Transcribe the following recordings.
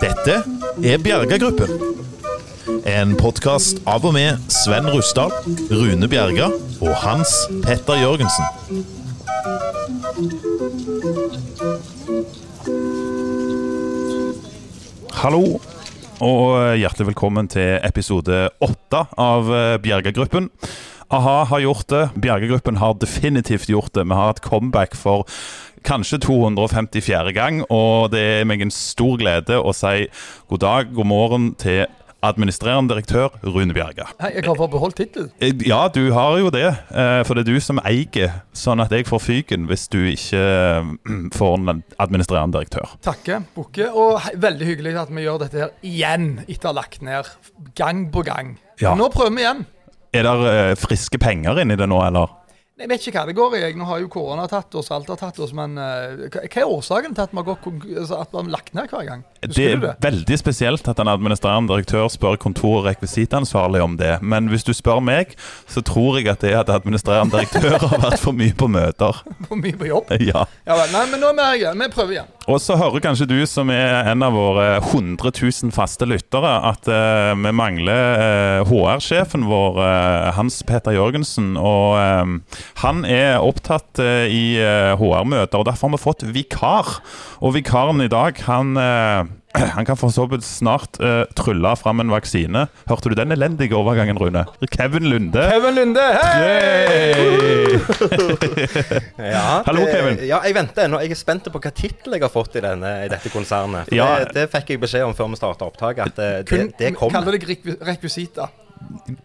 Dette er Bjerga-gruppen. En podkast av og med Sven Rusdal, Rune Bjerga og Hans Petter Jørgensen. Hallo, og hjertelig velkommen til episode åtte av eh, Bjerga-gruppen. A-ha har gjort det. Bjergegruppen har definitivt gjort det. Vi har hatt comeback for kanskje 254. gang, og det er meg en stor glede å si god dag, god morgen til administrerende direktør Rune Bjerga. Hei, jeg har fått beholdt tittel. Eh, Ja, du har jo det, eh, for det er du som eier, sånn at jeg får fyken hvis du ikke eh, får en administrerende direktør. Takke, bukke. Og hei, veldig hyggelig at vi gjør dette her igjen etter å ha lagt ned gang på gang. Ja. Nå prøver vi igjen. Er det friske penger inni det nå, eller? Jeg vet ikke hva det går i. Nå har jo korona tatt oss, alt har tatt oss, men eh, hva er årsaken til at vi har, gått, altså, at vi har lagt ned hver gang? Det er det? veldig spesielt at en administrerende direktør spør kontor- og rekvisitansvarlig om det. Men hvis du spør meg, så tror jeg at det er at administrerende direktør har vært for mye på møter. For mye på jobb? Ja. Ja vel. Nei, men nå er vi her igjen. Vi prøver igjen. Og så hører kanskje du, som er en av våre 100 000 faste lyttere, at uh, vi mangler uh, HR-sjefen vår, uh, Hans Peter Jørgensen. Og eh, han er opptatt eh, i eh, HR-møter, og derfor har vi fått vikar. Og vikaren i dag, han eh, han kan for så vidt snart uh, trylle fram en vaksine. Hørte du den elendige overgangen, Rune? Kevin Lunde. Kevin Lunde, hei! Ja, Hallo, det, Kevin. Ja, jeg venter ennå. Jeg er spent på hva tittel jeg har fått i, denne, i dette konsernet. For Ja. det, det fikk jeg beskjed om før vi starta opptaket, at det, Kun, det, kommer. kaller deg rekvi- rekvisita.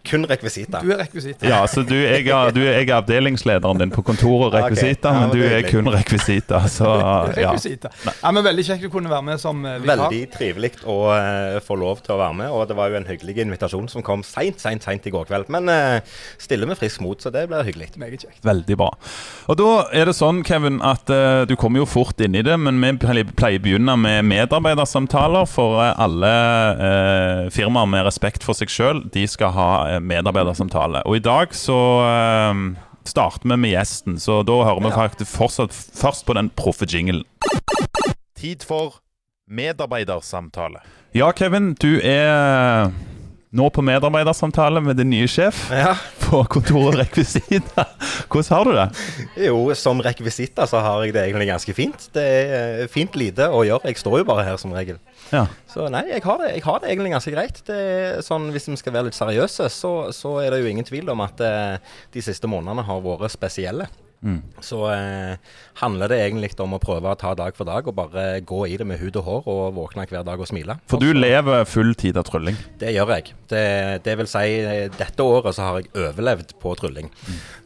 Kun rekvisita. Du er rekvisita. Ja, så du, jeg, er, du, jeg er avdelingslederen din på kontoret, og okay. rekvisita, Ja, men du er kun rekvisita, så ja. Rekvisita. Ja, men Veldig kjekt å kunne være med som eh, vikar. Veldig trivelig å uh, få lov til å være med. Og det var jo en hyggelig invitasjon som kom seint, seint, seint i går kveld. Men uh, stille med frisk mot, så det blir hyggelig. Meget kjekt. Veldig bra. Og da er det sånn, Kevin, at uh, du kommer jo fort inn i det, men vi pleier å begynne med medarbeidersamtaler. For eh, alle eh, firmaer med respekt for seg sjøl, de skal ha eh, medarbeidersamtale. Og i dag så um, starter vi med gjesten, så da hører vi faktisk fortsatt først på den proffe jinglen. Tid for medarbeidersamtale. Ja, Kevin, du er nå på medarbeidersamtale med din nye sjef Ja. På kontoret rekvisitter. Hvordan har du det? Jo, som rekvisitter så har jeg det egentlig ganske fint. Det er eh, fint lite å gjøre. Jeg står jo bare her som regel. Ja. Så nei, jeg har det, jeg har det egentlig ganske greit. Det sånn, Hvis vi skal være litt seriøse, så, så er det jo ingen tvil om at eh, de siste månedene har vært spesielle. Mm. Så eh, handler det egentlig om å prøve å ta dag for dag og bare gå i det med hud og hår og våkne hver dag og smile. For du lever full tid av trylling. Det gjør jeg. Det, det vil si, dette året så har jeg overlevd på trylling.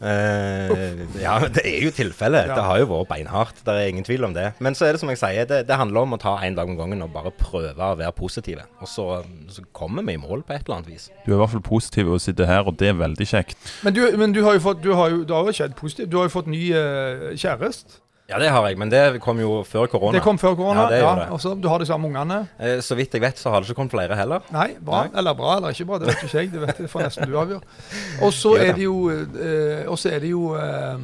Eh, ja, det er jo tilfellet. Ja. Det har jo vært beinhardt. Det er ingen tvil om det. Men så er det som jeg sier, det, det handler om å ta én dag om gangen og bare prøve å være positive. Og så, så kommer vi i mål på et eller annet vis. Du er i hvert fall positiv og sitter her, og det er veldig kjekt. Men, du, men du har jo fått Du har jo, det har jo skjedd positivt. Du har jo fått ny uh, kjæreste. Ja, det har jeg, men det kom jo før korona. Det kom før korona. Ja, Ja, og så Du har de samme ungene. Eh, så vidt jeg vet, så har det ikke kommet flere heller. Nei, bra. Nei. Eller bra eller ikke bra, det vet ikke jeg. Det vet jeg, får nesten du avgjøre. Og så er det jo, eh, er det jo eh,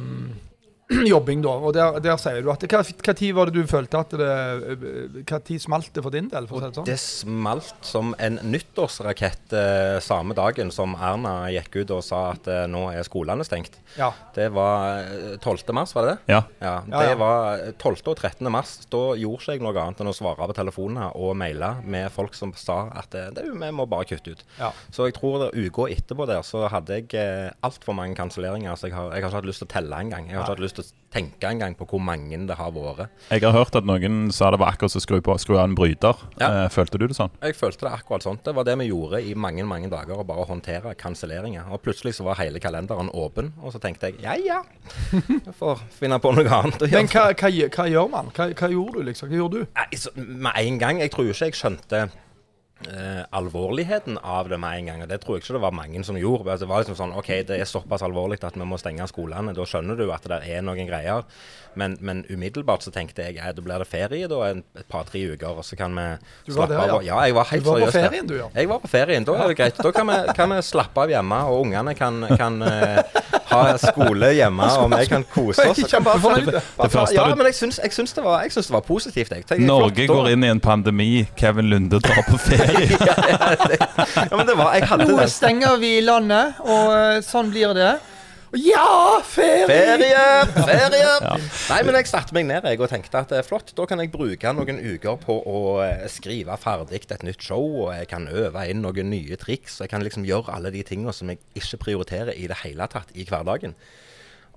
jobbing, da. Og der, der sier du at hva, hva tid var det du følte at det eh, Hva tid smalt det for din del? for å si det sånn? Det smalt som en nyttårsrakett eh, samme dagen som Erna gikk ut og sa at eh, nå er skolene stengt. Ja. Det var eh, 12. mars, var det det? Ja. Ja, det ja. var eh, 12. og 13. mars. Da gjorde ikke jeg noe annet enn å svare på telefoner og maile med folk som sa at eh, det, vi må bare kutte ut. Ja. Så jeg tror det uka etterpå der så hadde jeg eh, altfor mange kanselleringer. Så jeg har, jeg har ikke hatt lyst til å telle engang. Jeg har ikke hatt lyst til å tenke engang på hvor mange det har vært. Jeg har hørt at noen sa det var akkurat som å skru, på- skru av en bryter. Ja. Eh, følte du det sånn? Jeg følte det akkurat sånn. Det var det vi gjorde i mange mange dager, å bare håndtere kanselleringer. Og plutselig så var hele kalenderen åpen, og så tenkte jeg ja ja, jeg får finne på noe annet å gjøre. Men hva, hva, hva gjør man? Hva, hva gjorde du, liksom? Hva gjorde du? Med en gang. Jeg tror ikke jeg skjønte eh, alvorligheten av det med en gang. og Det tror jeg ikke det var mange som gjorde. Altså, det var liksom sånn OK, det er såpass alvorlig at vi må stenge skolene. Da skjønner du at det er noen greier. Men, men umiddelbart så tenkte jeg at da blir det ferie da en, et par-tre uker, og så kan vi slappe av. ja. Ja, jeg var helt Du var på seriøs der. ferien, du, ja. Jeg var på ferien. Da er det greit. Da kan vi, kan vi slappe av hjemme, og ungene kan, kan eh, ha skole hjemme, og vi kan kose oss. Kjempefornøyd. Det første Ja, men jeg syns, jeg syns, det, var, jeg syns det var positivt. Jeg. Tenker, Norge flott, går inn i en pandemi. Kevin Lunde drar på ferie. Ja, men det var, jeg hadde Nå den. stenger vi landet, og eh, sånn blir det. Ja, ferie! Ferie! Ferie! Nei, men jeg satte meg ned jeg, og tenkte at det er flott. Da kan jeg bruke noen uker på å eh, skrive ferdig et nytt show, og jeg kan øve inn noen nye triks. og Jeg kan liksom gjøre alle de tingene som jeg ikke prioriterer i det hele tatt i hverdagen.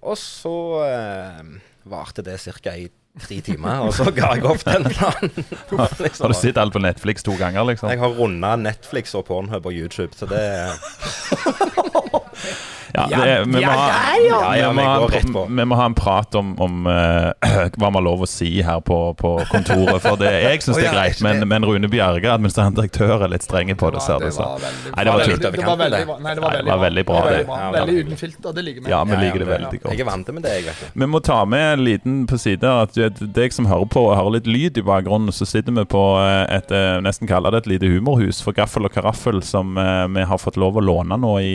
Og så eh, varte det ca. i tre timer, og så ga jeg opp den planen. Liksom. Har du sett alt på Netflix to ganger, liksom? Jeg har runda Netflix og Pornhub og YouTube, så det Ja, det, vi, må ha, ja, ja, vi, må ha, vi må ha en prat om, om uh, hva man har lov å si her på, på kontoret. For det, jeg syns det er greit, men, men Rune Bjerge, administrerende direktør, er litt strenge på det. Ser det, så. Nei, det var tull. Det var veldig bra. Nei, det var veldig bra, det. Veldig uten filter. Det liker vi. Ja, vi liker det veldig godt. Jeg er vant med det, jeg. Vi må ta med en liten på siden, at deg som hører på, hører litt lyd i bakgrunnen, så sitter vi på eh, et eh, nesten kaller det et lite humorhus for gaffel og karaffel, som vi har fått lov å låne nå i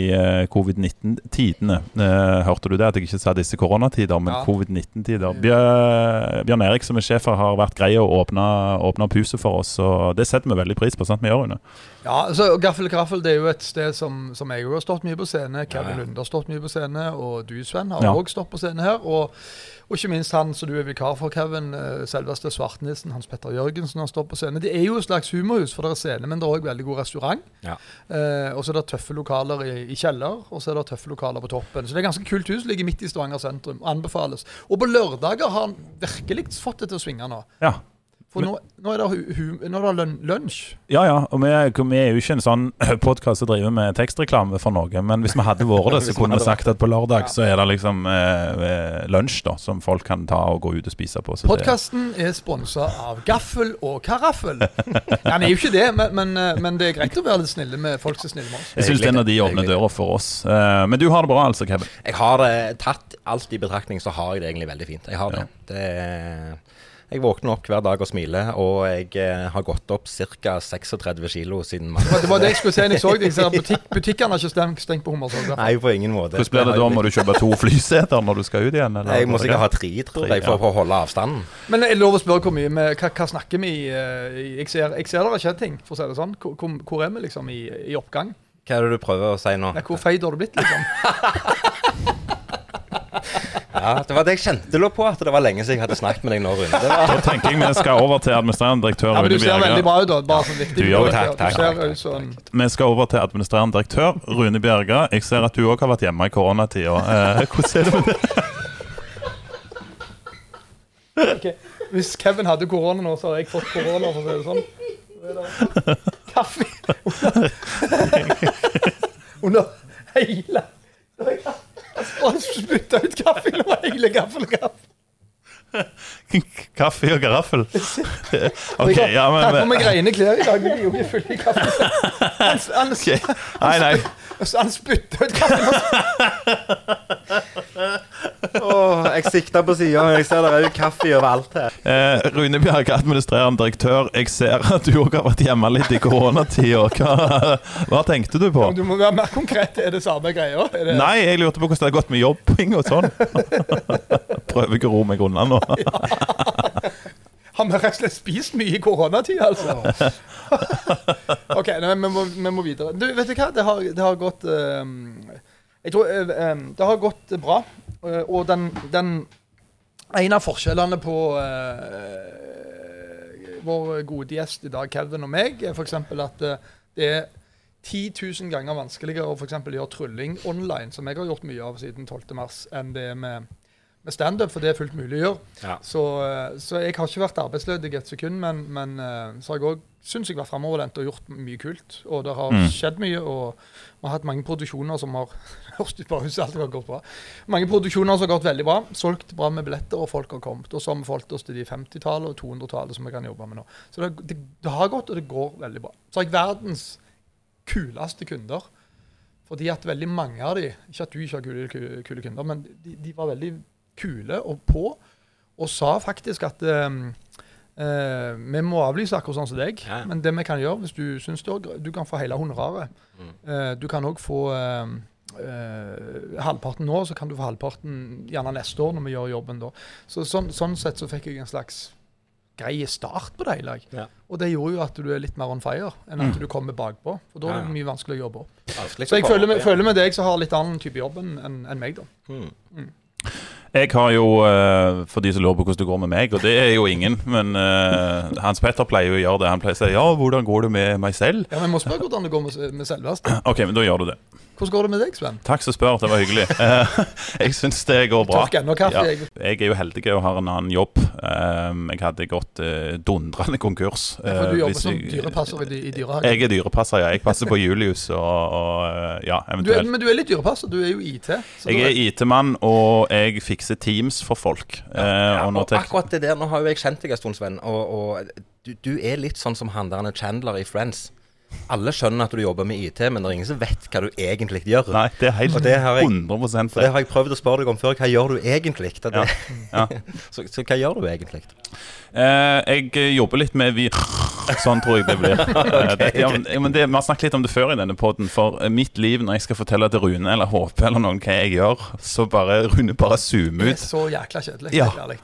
covid-19 tidene. Eh, hørte du det? At jeg ikke sa disse koronatider, men ja. covid-19-tider. Bjør, Bjørn Erik, som er sjef her, har vært grei og åpne puset for oss. og Det setter vi veldig pris på. sant vi gjør jo det ja, så Gaffel Graffel det er jo et sted som, som jeg har stått mye på scene. Kevin. Lunde har stått mye på scene, og du, Sven, har òg stått på scene her. Og, og ikke minst han som du er vikar for, Kevin, eh, selveste Svartnissen, Hans Petter Jørgensen, har stått på scene. Det er jo et slags humorhus, for det er scene, men det er òg veldig god restaurant. Ja. Eh, og så er det tøffe lokaler i, i kjeller, og så er det tøffe lokaler på toppen. Så det er ganske kult hus, ligger midt i Stavanger sentrum. Anbefales. Og på lørdager har han virkelig fått det til å svinge nå. Ja. For nå, nå er det, nå er det lunsj. Ja, ja. Og vi, er- vi er jo ikke en sånn podkast som driver med tekstreklame for noe. Men hvis vi hadde vært det, så kunne vi sagt at på lørdag så er det liksom eh, eh, lunsj da, som folk kan ta og gå ut og spise på. Det- Podkasten er sponsa av Gaffel og Karaffel. Ja, Den er jo ikke det, men, men, eh, men det er greit å være litt snille med folk som er snille med oss. Jeg syns den av de åpner døra for oss. Eh, men du har det bra, altså, Kevin? Jeg har det, tatt alt i betraktning, så har jeg det egentlig veldig fint. Jeg har det. det jeg våkner opp hver dag og smiler, og jeg eh, har gått opp ca. 36 kilo siden mandag. Det var det jeg skulle si når jeg så det. Jeg butikk, Butikkene har ikke stengt, stengt på Hummersåk. Nei, på ingen måte. Hvordan blir det da? Må du kjøpe to flyseter når du skal ut igjen? Eller? Jeg må sikkert ha tre, tror Tre, jeg, for å holde avstanden. Men er det lov å spørre hvor mye vi, hva, hva snakker vi i? eh, Jeg ser, jeg ser det har skjedd ting, for å si det sånn. Hvor, hvor, hvor er vi liksom i, i oppgang? Hva er det du prøver å si nå? Nei, hvor feit har du blitt, liksom? Ja, Det var det jeg kjente lå på, at det var lenge siden jeg hadde snakket med deg nå, Rune. Det var Da tenker jeg vi skal over til administrerende direktør Ja, men Du ser veldig bra ut, da. Bare sånn viktig. Du gjør det. Takk, takk, Vi skal over til administrerende direktør Rune Bjerga. Jeg ser at du òg har vært hjemme i koronatida. Eh, hvordan er det med det? Ok, Hvis Kevin hadde korona nå, så hadde jeg fått korona, for å si det sånn. Kaffe under, under hele Han spytta ut kaffe over hele gaffelkaffen. Kaffe og garaffel? OK, ja, men Her kommer greiene klær i dag. Vi er jo ikke fulle i kaffe. Han, han, Ok. Nei, nei. Han spytta ut kaffen. Oh, Jeg sikta på sida, jeg ser det er jo kaffe overalt her. Eh, Rune Bjerg, administrerende direktør. Jeg ser at du òg har vært hjemme litt i koronatida. Hva, hva tenkte du på? Du må være mer konkret. Er det samme greia? Det, Nei, jeg lurte på hvordan det har gått med jobbing og sånn. Prøver ikke å ro meg unna nå. Har vi rett og slett spist mye i koronatida, altså? OK, nei, vi, må, vi må videre. Du, vet du hva? Det har, det har gått uh, Jeg tror uh, Det har gått bra. Uh, og den, den En av forskjellene på eh, vår gode gjest i dag, Kevin og meg, er f.eks. at det er 10 000 ganger vanskeligere å for gjøre trylling online, som jeg har gjort mye av siden 12.3, enn det med, med standup, for det er fullt mulig å gjøre. Ja. Så, eh, så jeg har ikke vært arbeidsledig et sekund, men, men eh, så har jeg òg syns jeg vært framoverlent og gjort mye kult. Og det har Mm. skjedd mye, og vi har hatt mange produksjoner som har hørt ut bare huset, alt har gått bra. Mange produksjoner som har gått veldig bra. Solgt bra med billetter, og folk har kommet. Og så har vi forholdt oss til de 50-tallet og 200-tallet som vi kan jobbe med nå. Så det, det, det har gått, og det går veldig bra. Så har jeg verdens kuleste kunder. Fordi at veldig mange av de, ikke at du ikke har kule, kule kunder, men de, de var veldig kule og på, og sa faktisk at um, uh, vi må avlyse akkurat sånn som deg, Ja. men det vi kan gjøre, hvis du syns det òg Du kan få hele honoraret. Mm. Uh, du kan òg få ehm, Uh, halvparten nå, så kan du få halvparten gjerne neste år når vi gjør jobben da. Så sånn, sånn sett så fikk jeg en slags grei start på det hele. Ja. Og det gjorde jo at du er litt mer on fire enn at Mm. du kommer bakpå. For da er det mye vanskelig å jobbe opp. Så jeg føler med, føler med deg som har litt annen type jobb enn en, en meg, da. Mm. Jeg har jo, eh, for de som lurer på hvordan det går med meg, og det er jo ingen, men eh, Hans Petter pleier jo å gjøre det. Han pleier å si 'ja, hvordan går det med meg selv'? Ja, men Jeg må spørre hvordan det går med, med selveste. OK, men da gjør du det. Hvordan går det med deg, Sven? Takk som spør, det var hyggelig. Eh, jeg syns det går bra. Tørk enda kaffe. Ja. Jeg. Jeg er jo heldig og har en annen jobb. Um, jeg hadde gått uh, dundrende konkurs. Ja, for eh, du jobber hvis som dyrepasser i, i dyrehagen. Jeg er dyrepasser, ja. Jeg passer på Julius og, og ja, ja, Du er, eventuelt. men du er litt dyrepasser. Du er jo IT. så Jeg er IT-mann, og jeg fikser Teams for folk. Ja, Ja, og nå og tek- akkurat det der, Nå har jo jeg kjent deg en stund, Sven, og, og du, du er litt sånn som han der Chandler i Friends. Alle skjønner at du jobber med IT, men det er ingen som vet hva du egentlig gjør. Nei, det er helt Og det har jeg- 100 For det har jeg prøvd å spørre deg om før. Hva gjør du egentlig? Det, Ja, ja. så, så hva gjør du egentlig? Eh, jeg eh, jobber litt med vi... Sånn tror jeg det blir. okay, det, ja, men, ja, men det, Vi har snakket litt om det før i denne poden. For eh, mitt liv, når jeg skal fortelle til Rune eller HP eller noen hva jeg gjør, så bare Rune bare zoomer Det er så jækla kjedelig.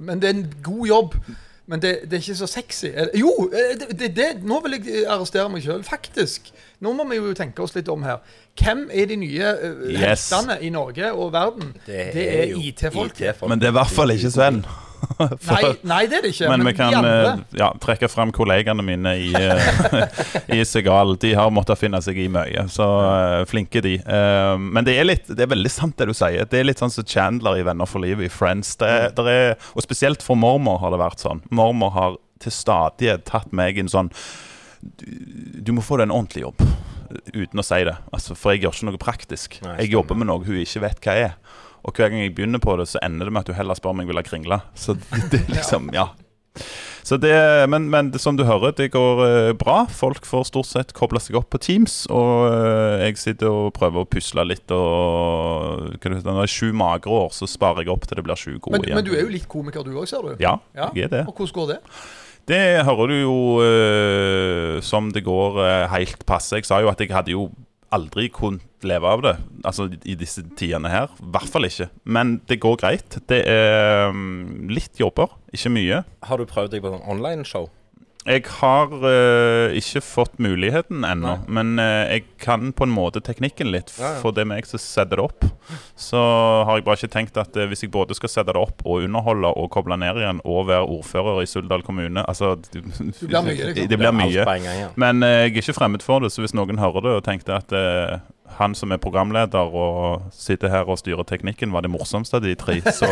Men det er en god jobb. Men det, det er ikke så sexy. Eh, Jo, eh, det, det, det, nå vil jeg arrestere meg sjøl. Faktisk. Nå må vi jo tenke oss litt om her. Hvem er de nye uh, Yes. heltene i Norge og verden? Det, er jo IT-folk. IT-folk. Men det er i hvert fall ikke Sven. For- Nei, nei, det er det ikke. Men vi kan eh, ja, trekke frem kollegene mine i, eh, i Segal. De har måttet finne seg i mye, så eh, flinke de. Men det er, litt, det er veldig sant det du sier. Det er litt sånn som Chandler i Venner for livet, i Friends. Det, der er, og spesielt for mormor har det vært sånn. Mormor har til stadighet tatt meg inn sånn du, du må få deg en ordentlig jobb. Uten å si det. Altså, for jeg gjør ikke noe praktisk. Nei, Jeg jobber med noe hun ikke vet hva er. Og hver gang jeg begynner på det, så ender det med at du heller spør om jeg vil ha kringle. Så det, det liksom, ja. Så det, men, men det, som du hører, det går eh, bra. Folk får stort sett kobla seg opp på Teams. Og eh, jeg sitter og prøver å pusle litt. Og hva det Når det er sju magre år, så sparer jeg opp til det blir sju gode men, igjen. men du er jo litt komiker, du òg, ser du. Ja, Ja. jeg er det. Og hvordan går det? Det hører du jo uh, som det går uh, helt passe. Jeg sa jo at jeg hadde jo aldri kunnet leve av det Altså i disse tidene her. I hvert fall ikke. Men det går greit. Det er mm, litt jobber, ikke mye. Har du prøvd deg på sånn online-show? Jeg har uh, ikke fått muligheten ennå, Nei. men uh, jeg kan på en måte teknikken litt. Ja, ja. For det er meg som setter det opp. Så har jeg bare ikke tenkt at uh, hvis jeg både skal sette det opp og underholde og koble ned igjen og være ordfører i Suldal kommune altså, Du blir mye, liksom. Det blir mye. på gang, ja. Men jeg er ikke fremmed for det, så hvis noen hører det og tenkte at han som er programleder og sitter her og styrer teknikken, var det morsomste av de tre, så,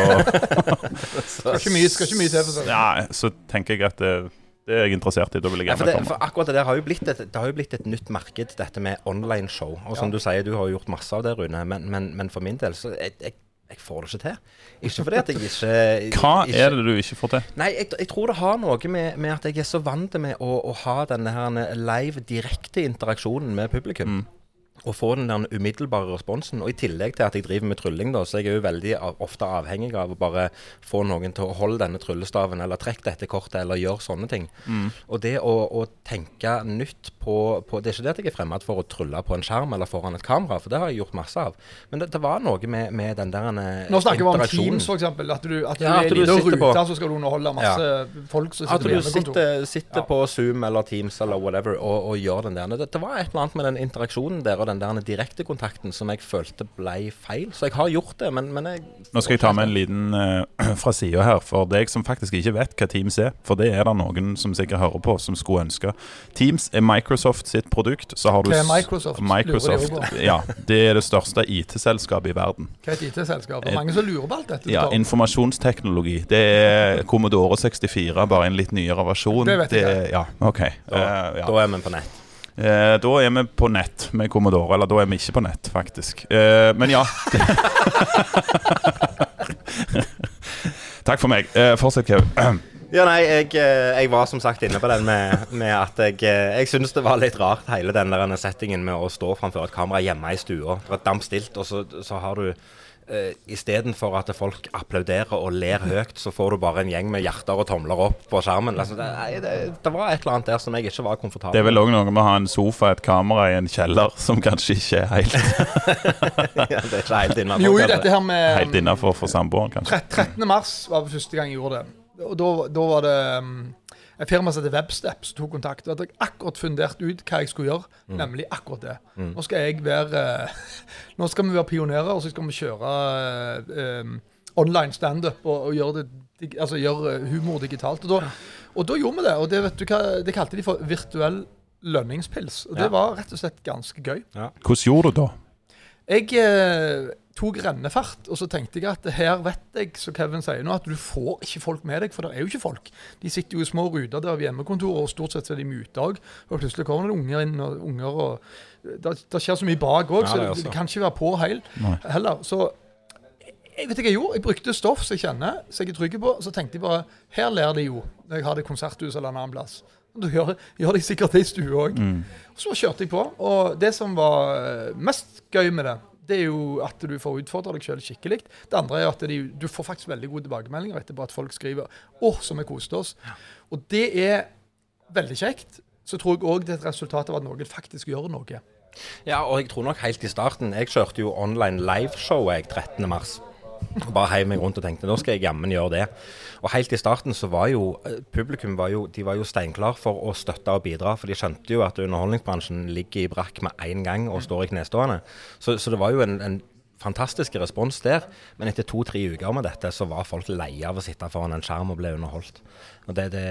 Skal ikke mye, skal ikke mye til. for å si det. ja, så tenker jeg at det, det er jeg interessert i. Da vil jeg Ja, gjerne det, komme. for akkurat det der har jo blitt et, det har jo blitt et nytt marked, dette med online-show. Og som Ja. du sier, du har gjort masse av det, Rune. Men, men, men for min del, så jeg, jeg, jeg får det ikke til. Ikke fordi at jeg ikke Hva ikke, er det du ikke får til? Nei, jeg, jeg tror det har noe med, med at jeg er så vant med å, å ha denne her live, direkte interaksjonen med publikum. Mm. Og få den der umiddelbare responsen. Og i tillegg til at jeg driver med trylling, da, så jeg er jo veldig av, ofte avhengig av å bare få noen til å holde denne tryllestaven, eller trekke dette kortet, eller gjøre sånne ting. Mm. Og det å, å tenke nytt på, på Det er ikke det at jeg er fremmed for å trylle på en skjerm eller foran et kamera, for det har jeg gjort masse av. Men det, det var noe med, med den der interaksjonen. Nå snakker vi om. Teams, f.eks. At du, at du Ja, er at i du liten sitter på- så skal du underholde masse folk som At sitter på du sitter, sitter Ja. på Zoom eller Teams eller whatever og, og gjør den der. Det, det var et eller annet med den interaksjonen der og den der direktekontakten som jeg følte ble feil. Så jeg har gjort det, men, men jeg Nå skal jeg ta med en liten uh, fra sida her, for deg som faktisk ikke vet hva Teams er. For det er det noen som sikkert hører på, som skulle ønske. Teams er Microsoft sitt produkt. Så har du Hva er Microsoft? Microsoft Lurer de ja, det er det største IT-selskapet i verden. Hva er et IT-selskap? Det er mange som lurer på alt dette. Ja, Informasjonsteknologi. Det er Commodore 64, bare en litt nyere versjon. Det vet jeg. ja, ok. Da, uh, ja. da er vi på nett. Eh, da er vi på nett med Commodore. Eller da er vi ikke på nett, faktisk. Eh, men ja. Takk for meg. Eh, fortsett, Kevin. Ja, nei, jeg, eh, jeg var som sagt inne på den med, med at jeg, eh, jeg synes det var litt rart, hele den der settingen med å stå framfor et kamera hjemme i stua. Det var dampstilt, og så, så har du uh, Istedenfor at folk applauderer og ler høyt, så får du bare en gjeng med hjerter og tomler opp på skjermen. Altså, det, det, det var et eller annet der som jeg ikke var komfortabel Det er vel òg noe med å ha en sofa, et kamera i en kjeller, som kanskje ikke er helt, ja, Det er ikke helt innafor. Jo, dette her med helt innafor for samboeren, kanskje. 13. mars var det første gang jeg gjorde det. Og da, da var det um, et firma som heter Webstep som tok kontakt. Og hadde jeg akkurat fundert ut hva jeg skulle gjøre, nemlig akkurat det. Nå skal jeg være eh, Nå skal vi være pionerer, og så skal vi kjøre eh, um, online standup og, og gjøre, det, altså gjøre humor digitalt. Og da, og da gjorde vi det. Og det, vet du hva, det kalte de for virtuell lønningspils. Og det Ja. var rett og slett ganske gøy. Hvordan gjorde du det da? Jeg eh, tok rennefart, og så tenkte jeg at her vet jeg, som Kevin sier nå, at du får ikke folk med deg, for det er jo ikke folk. De sitter jo i små ruter der ved hjemmekontoret, og stort sett er de muta òg. Og plutselig kommer det unger inn, og unger og Det, det skjer så mye bak òg, så det det, kan ikke være på heil, heller. Så jeg vet ikke jeg gjorde. Jeg brukte stoff som jeg kjenner, som jeg er trygg på. Og Så tenkte jeg bare Her ler de jo, når jeg har det i konserthus eller en annen plass. Du gjør, gjør de sikkert det i stua òg. Så kjørte jeg på. Og det som var mest gøy med det, det er jo at du får utfordre deg sjøl skikkelig. Det andre er at de, du får faktisk veldig gode tilbakemeldinger etterpå. At folk skriver 'Å, så vi koste oss'. Og det er veldig kjekt. Så tror jeg òg det er et resultat av at noen faktisk gjør noe. Ja, og jeg tror nok helt i starten Jeg kjørte jo online liveshow jeg 13. bare heiv meg rundt og tenkte nå skal jeg jammen gjøre det. Og helt i starten så var jo eh, publikum var jo, de var jo steinklar for å støtte og bidra. For de skjønte jo at underholdningsbransjen ligger i brakk med én gang og står i knestående. Så, så det var jo en, en fantastisk respons der. Men etter to-tre uker med dette så var folk leie av å sitte foran en skjerm og bli underholdt. Og det, det,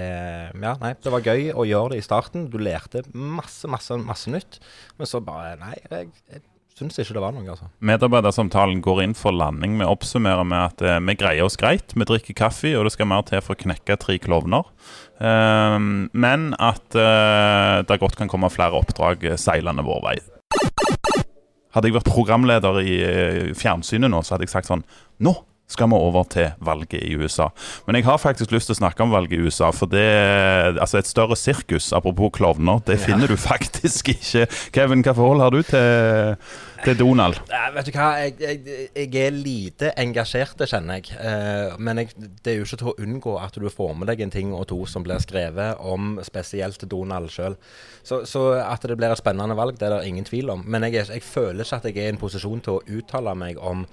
ja, nei, det var gøy å gjøre det i starten. Du lærte masse, masse, masse nytt. Men så bare Nei, jeg, jeg syns ikke det var noe, altså. Medarbeidersamtalen går inn for landing. Vi oppsummerer med at eh, vi greier oss greit. Vi drikker kaffe, og det skal mer til for å knekke tre klovner. Ehm, men at eh, det godt kan komme flere oppdrag eh, seilende vår vei. Hadde jeg vært programleder i eh, fjernsynet nå, så hadde jeg sagt sånn Nå skal vi over til valget i USA. Men jeg har faktisk lyst til å snakke om valget i USA. For det Altså, et større sirkus, apropos klovner, det finner du faktisk ikke. Kevin, hva forhold har du til, til Donald? Nei, vet du hva, jeg, jeg, jeg er lite engasjert, det kjenner jeg. Eh, men jeg, det er jo ikke til å unngå at du får med deg en ting og to som blir skrevet om spesielt Donald sjøl. Så, så at det blir et spennende valg, det er det ingen tvil om. Men jeg, jeg føler ikke at jeg er i en posisjon til å uttale meg om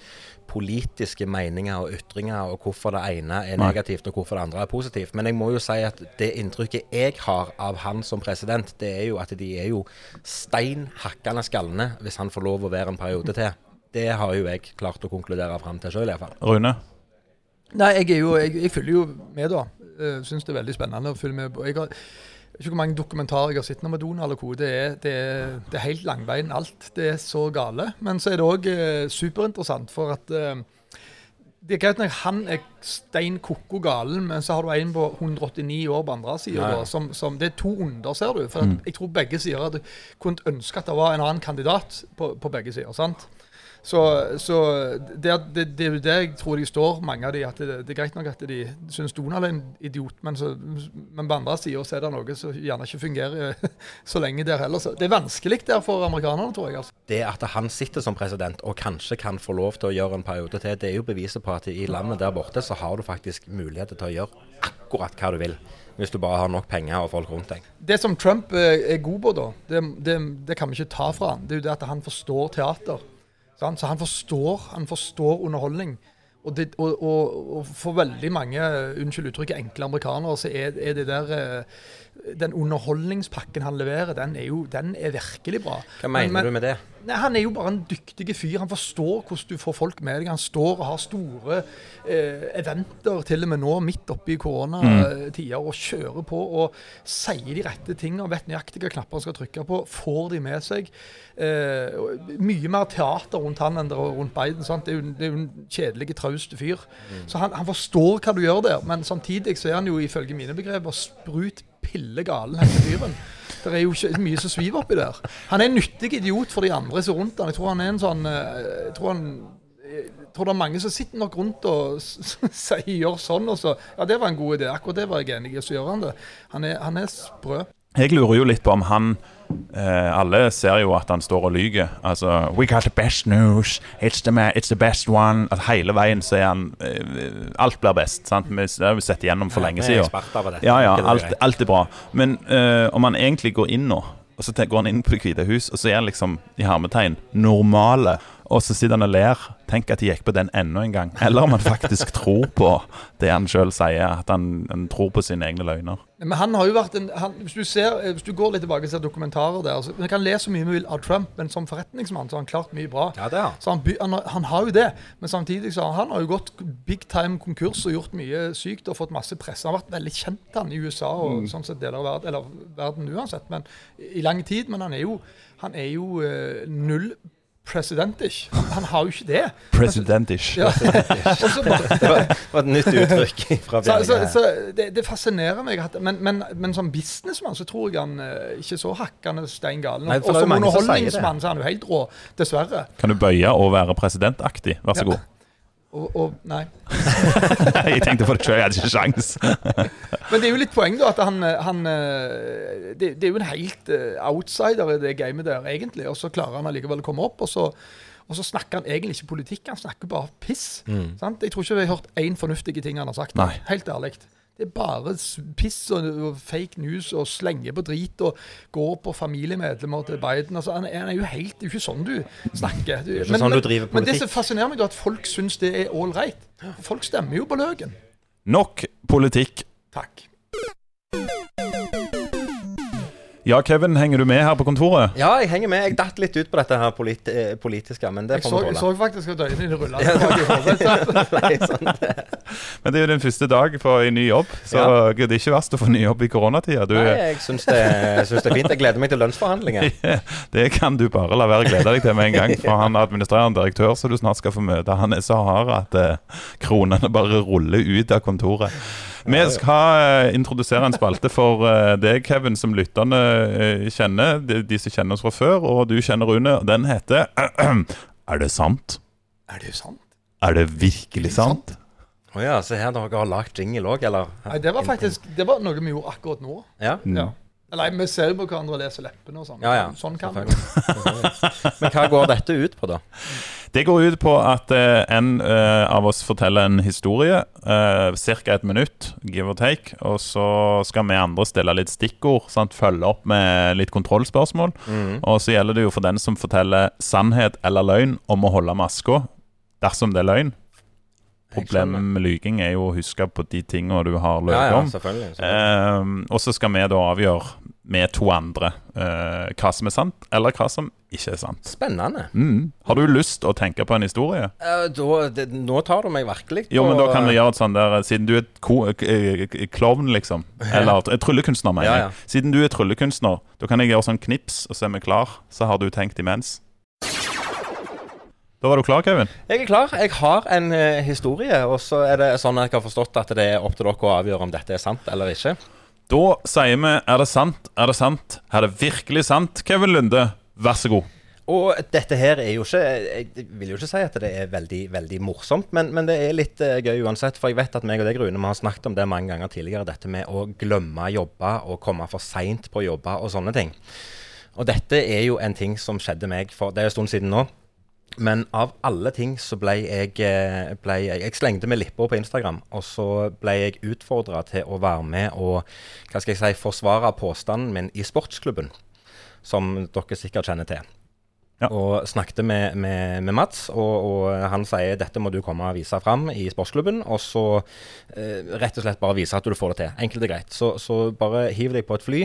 politiske meninger og ytringer, og hvorfor det ene er negativt og hvorfor det andre er positivt. Men jeg må jo si at det inntrykket jeg har av han som president, det er jo at de er jo steinhakkende skallende hvis han får lov å være en periode til. Det har jo jeg klart å konkludere fram til sjøl, iallfall. Rune? Nei, jeg, er jo, jeg, jeg følger jo med, da. Uh, Syns det er veldig spennende å følge med. Jeg har, jeg vet ikke hvor mange dokumentarer jeg har sett med Donald og co. Det, er- det, er- det er helt langveien alt. Det er så gale. Men så er det òg superinteressant, for at eh, det er greit nok han er stein koko galen, men så har du en på 189 år på andre sida. Som, som, det er to onder, ser du. For at jeg tror begge sider hadde kunnet ønske at det var en annen kandidat på, på begge sider. sant? Så, så det, det, det er jo det jeg tror de står, mange av de. at Det, det er greit nok at de syns Donald er en idiot, men, så, men på andre sida så er det noe som gjerne ikke fungerer så lenge der heller. Så det er vanskelig der for amerikanerne, tror jeg. altså. Det at han sitter som president og kanskje kan få lov til å gjøre en periode til, det er jo beviset på at i landet der borte så har du faktisk muligheter til å gjøre akkurat hva du vil. Hvis du bare har nok penger og folk rundt deg. Det som Trump eh, er god på, da, det, det, det kan vi ikke ta fra han. Det er jo det at han forstår teater. Så han forstår, han forstår underholdning. Og, det, og, og, og for veldig mange, unnskyld uttrykket, enkle amerikanere, så er, er det der eh, Den underholdningspakken han leverer, den er jo den er virkelig bra. Hva mener Men- du med det? Nei, Han er jo bare en dyktig fyr. Han forstår hvordan du får folk med deg. Han står og har store eh, eventer til og med nå, midt oppi koronatider, og kjører på og sier de rette tingene. Vet nøyaktig hvilke knapper han skal trykke på. Får de med seg. Eh, mye mer teater rundt han enn det er rundt Biden. Sant? Det er jo, det er jo en kjedelig, trauste fyr. Så han, han forstår hva du gjør der, men samtidig så er han jo ifølge mine begreper sprut pillegalen, denne fyren. Det er jo ikke mye som sviver oppi der. Han er en nyttig idiot for de andre som er rundt han. Jeg tror han er en sånn eh, Jeg tror han jeg tror det er mange som sitter nok rundt og sier 'gjør sånn', og så Ja, det var en god idé. Akkurat det var jeg enig i. Så gjør han det. Han er, han er sprø. Jeg lurer jo litt på om han eh, Alle ser jo at han står og lyger. Altså We got the best news. It's the, it's the best one. At hele veien så er han eh, Alt blir best. sant? Vi det har vi sett igjennom for lenge siden. Ja, ja, alt, alt er bra. Men eh, om han egentlig går inn nå, og så går han inn på Det hvite hus, og så er han liksom i hermetegn normale, og så sitter han og ler. Tenk at de gikk på den enda en gang. Eller om han faktisk tror på det han sjøl sier, at han, han tror på sine egne løgner. Men han har jo vært en han, hvis, du ser, eh, hvis du går litt tilbake og ser dokumentarer der altså, Man kan le så mye vi vil av Trump, men som forretningsmann så har han klart mye bra. Ja, det er. Så han, han, har- han har jo det, men samtidig så har han har jo gått big time konkurs og gjort mye sykt og fått masse press. Han har vært veldig kjent han i USA og sånn sett deler av verden, eller verden uansett, men i lang tid. Men han er jo, han er jo eh, null presidentish. Han har jo ikke det. Presidentish. Ja. Det var, det var et nytt uttrykk fra så, så, så det, det fascinerer meg. At, men, men, men som businessmann så tror jeg han eh, ikke så hakkende stein gal. Og som underholdningsmann så er han jo helt rå, dessverre. Kan du bøye og være presidentaktig? Vær så Ja. Og, og, nei. jeg tenkte for det sjøl, jeg hadde ikke sjans. Men det er jo litt poeng, da, at han, han eh, det, det er jo en helt eh, outsider i det gamet der, egentlig. Og så klarer han allikevel å komme opp, og så, og så snakker han egentlig ikke politikk, han snakker bare piss. Sant? Jeg tror ikke vi har hørt én fornuftige ting han har sagt. Nei. Helt ærlig. Det er bare piss og, fake news og slenge på drit og gå på familiemedlemmer til Biden. Altså, han, er, er jo helt Det er jo ikke sånn du snakker. Du, ikke sånn du driver men det som fascinerer meg, er at folk syns det er right. Folk stemmer jo på løken. Nok politikk. Takk. Ja, Kevin, henger du med her på kontoret? Ja, jeg henger med. Jeg datt litt ut på dette her polit eh, politiske, men det får så, tåle. jeg så faktisk at øynene dine rulla. Sånn. Men det er jo din første dag på en ny jobb, så det er ikke verst å få ny jobb i koronatida. Du, Nei, jeg syns det, syns det er fint. Jeg gleder meg til lønnsforhandlinger. det kan du bare la være å glede deg til med en gang. For han er administrerende direktør som du snart skal få møte, han er så hard at eh, kronene bare ruller ut av kontoret. Vi skal eh, introdusere en spalte for eh, deg, Kevin, som lytterne eh, kjenner. De, de som kjenner oss fra før, og du kjenner Rune. Den heter Er det sant? Er det sant? Er det virkelig sant? Å ja, se her, dere har lagd jingle òg, eller? Nei, det var faktisk det var noe vi gjorde akkurat nå. Ja, Ja. Eller vi ser jo på hverandre og leser leppene og sånn. ja. ja. Sånn kan vi. Men hva går dette ut på, da? Det går ut på at eh, en eh, av oss forteller en historie, uh, ca. et minutt, give or take. Og så skal vi andre stille litt stikkord, sant? følge opp med litt kontrollspørsmål. Og så gjelder det jo for den som forteller sannhet eller løgn, om å holde maska dersom det er løgn. Problemet med lyging er jo å huske på de tingene du har Ja, løyet ja, om. selvfølgelig. selvfølgelig. Ehm, og så skal vi da avgjøre med to andre eh, hva som er sant, eller hva som ikke er sant. Spennende. Mm. Har du lyst å tenke på en historie? Eh, da, det, nå tar du meg virkelig Jo, men da kan vi gjøre et sånt der Siden du er klovn, liksom. Eller eh, tryllekunstner, mener Ja, jeg. ja. Siden du er tryllekunstner, da kan jeg gjøre sånn knips, og så er vi klar. Så har du tenkt imens. Da var du klar, Kevin? Jeg er klar. Jeg har en uh, historie, og så er det sånn at jeg har forstått at det er opp til dere å avgjøre om dette er sant eller ikke. Da sier vi er det sant, er det sant, er det virkelig sant? Kevin Lunde, vær så god. Og dette her er jo ikke Jeg vil jo ikke si at det er veldig veldig morsomt, men, men det er litt uh, gøy uansett. For jeg vet at meg og deg, Rune, vi har snakket om det mange ganger tidligere. Dette med å glemme jobber og komme for seint på jobber og sånne ting. Og dette er jo en ting som skjedde meg for Det er en stund siden nå. Men av alle ting så ble jeg, eh, ble jeg slengte med lippa på Instagram, og så ble jeg utfordra til å være med og hva skal jeg si, forsvare påstanden min i sportsklubben, som dere sikkert kjenner til. Ja. Og snakket med, med, med Mats, og, og han sier dette må du komme og vise fram i sportsklubben. Og så eh, rett og slett bare vise at du får det til. Enkelt og greit. Så, så bare hiv deg på et fly.